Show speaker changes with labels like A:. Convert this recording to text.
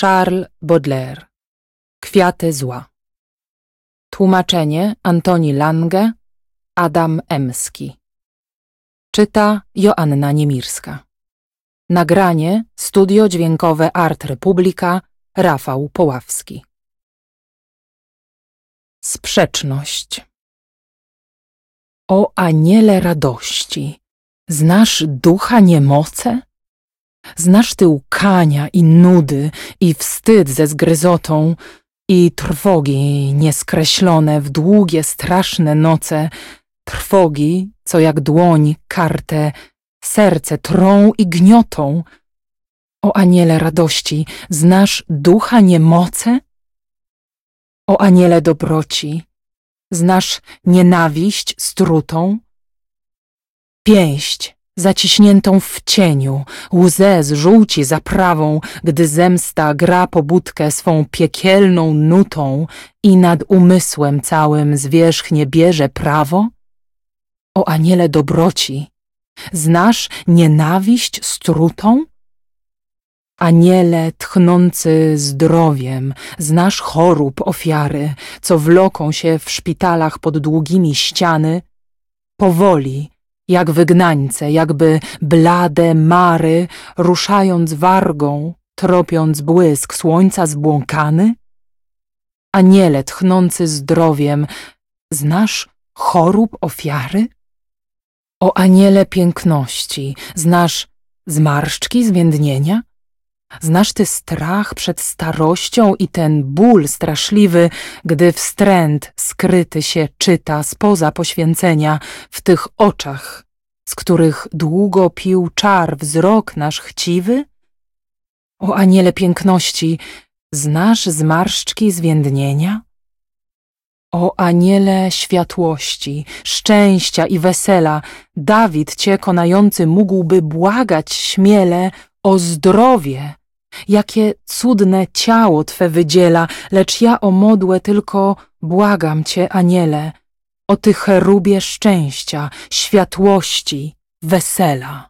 A: Charles Baudelaire. Kwiaty zła. Tłumaczenie Antoni Lange Adam Emski. Czyta Joanna Niemirska. Nagranie Studio Dźwiękowe Art Republika Rafał Poławski. Sprzeczność. O aniele radości, znasz ducha niemoce? Znasz ty łkania i nudy, i wstyd ze zgryzotą, i trwogi nieskreślone w długie, straszne noce, trwogi, co jak dłoń kartę, serce trą i gniotą. O aniele radości, znasz ducha niemoce? O aniele dobroci, znasz nienawiść strutą? Pięść zaciśniętą w cieniu, łzę z żółci zaprawą, gdy zemsta gra pobudkę swą piekielną nutą i nad umysłem całym zwierzchnie bierze prawo? O aniele dobroci, znasz nienawiść strutą? Aniele tchnący zdrowiem, znasz chorób ofiary, co wloką się w szpitalach pod długimi ściany, powoli, jak wygnańce, jakby blade mary, ruszając wargą, tropiąc błysk słońca zbłąkany? Aniele tchnący zdrowiem, znasz chorób ofiary? O aniele piękności, znasz zmarszczki zwiędnienia? Znasz ty strach przed starością i ten ból straszliwy, gdy wstręt skryty się czyta spoza poświęcenia w tych oczach, z których długo pił czar wzrok nasz chciwy? O aniele piękności, znasz zmarszczki zwiędnienia? O aniele światłości, szczęścia i wesela, Dawid cię konający mógłby błagać śmiele o zdrowie, jakie cudne ciało Twe wydziela, lecz ja o modłę tylko błagam Cię, aniele, o Ty cherubie szczęścia, światłości, wesela.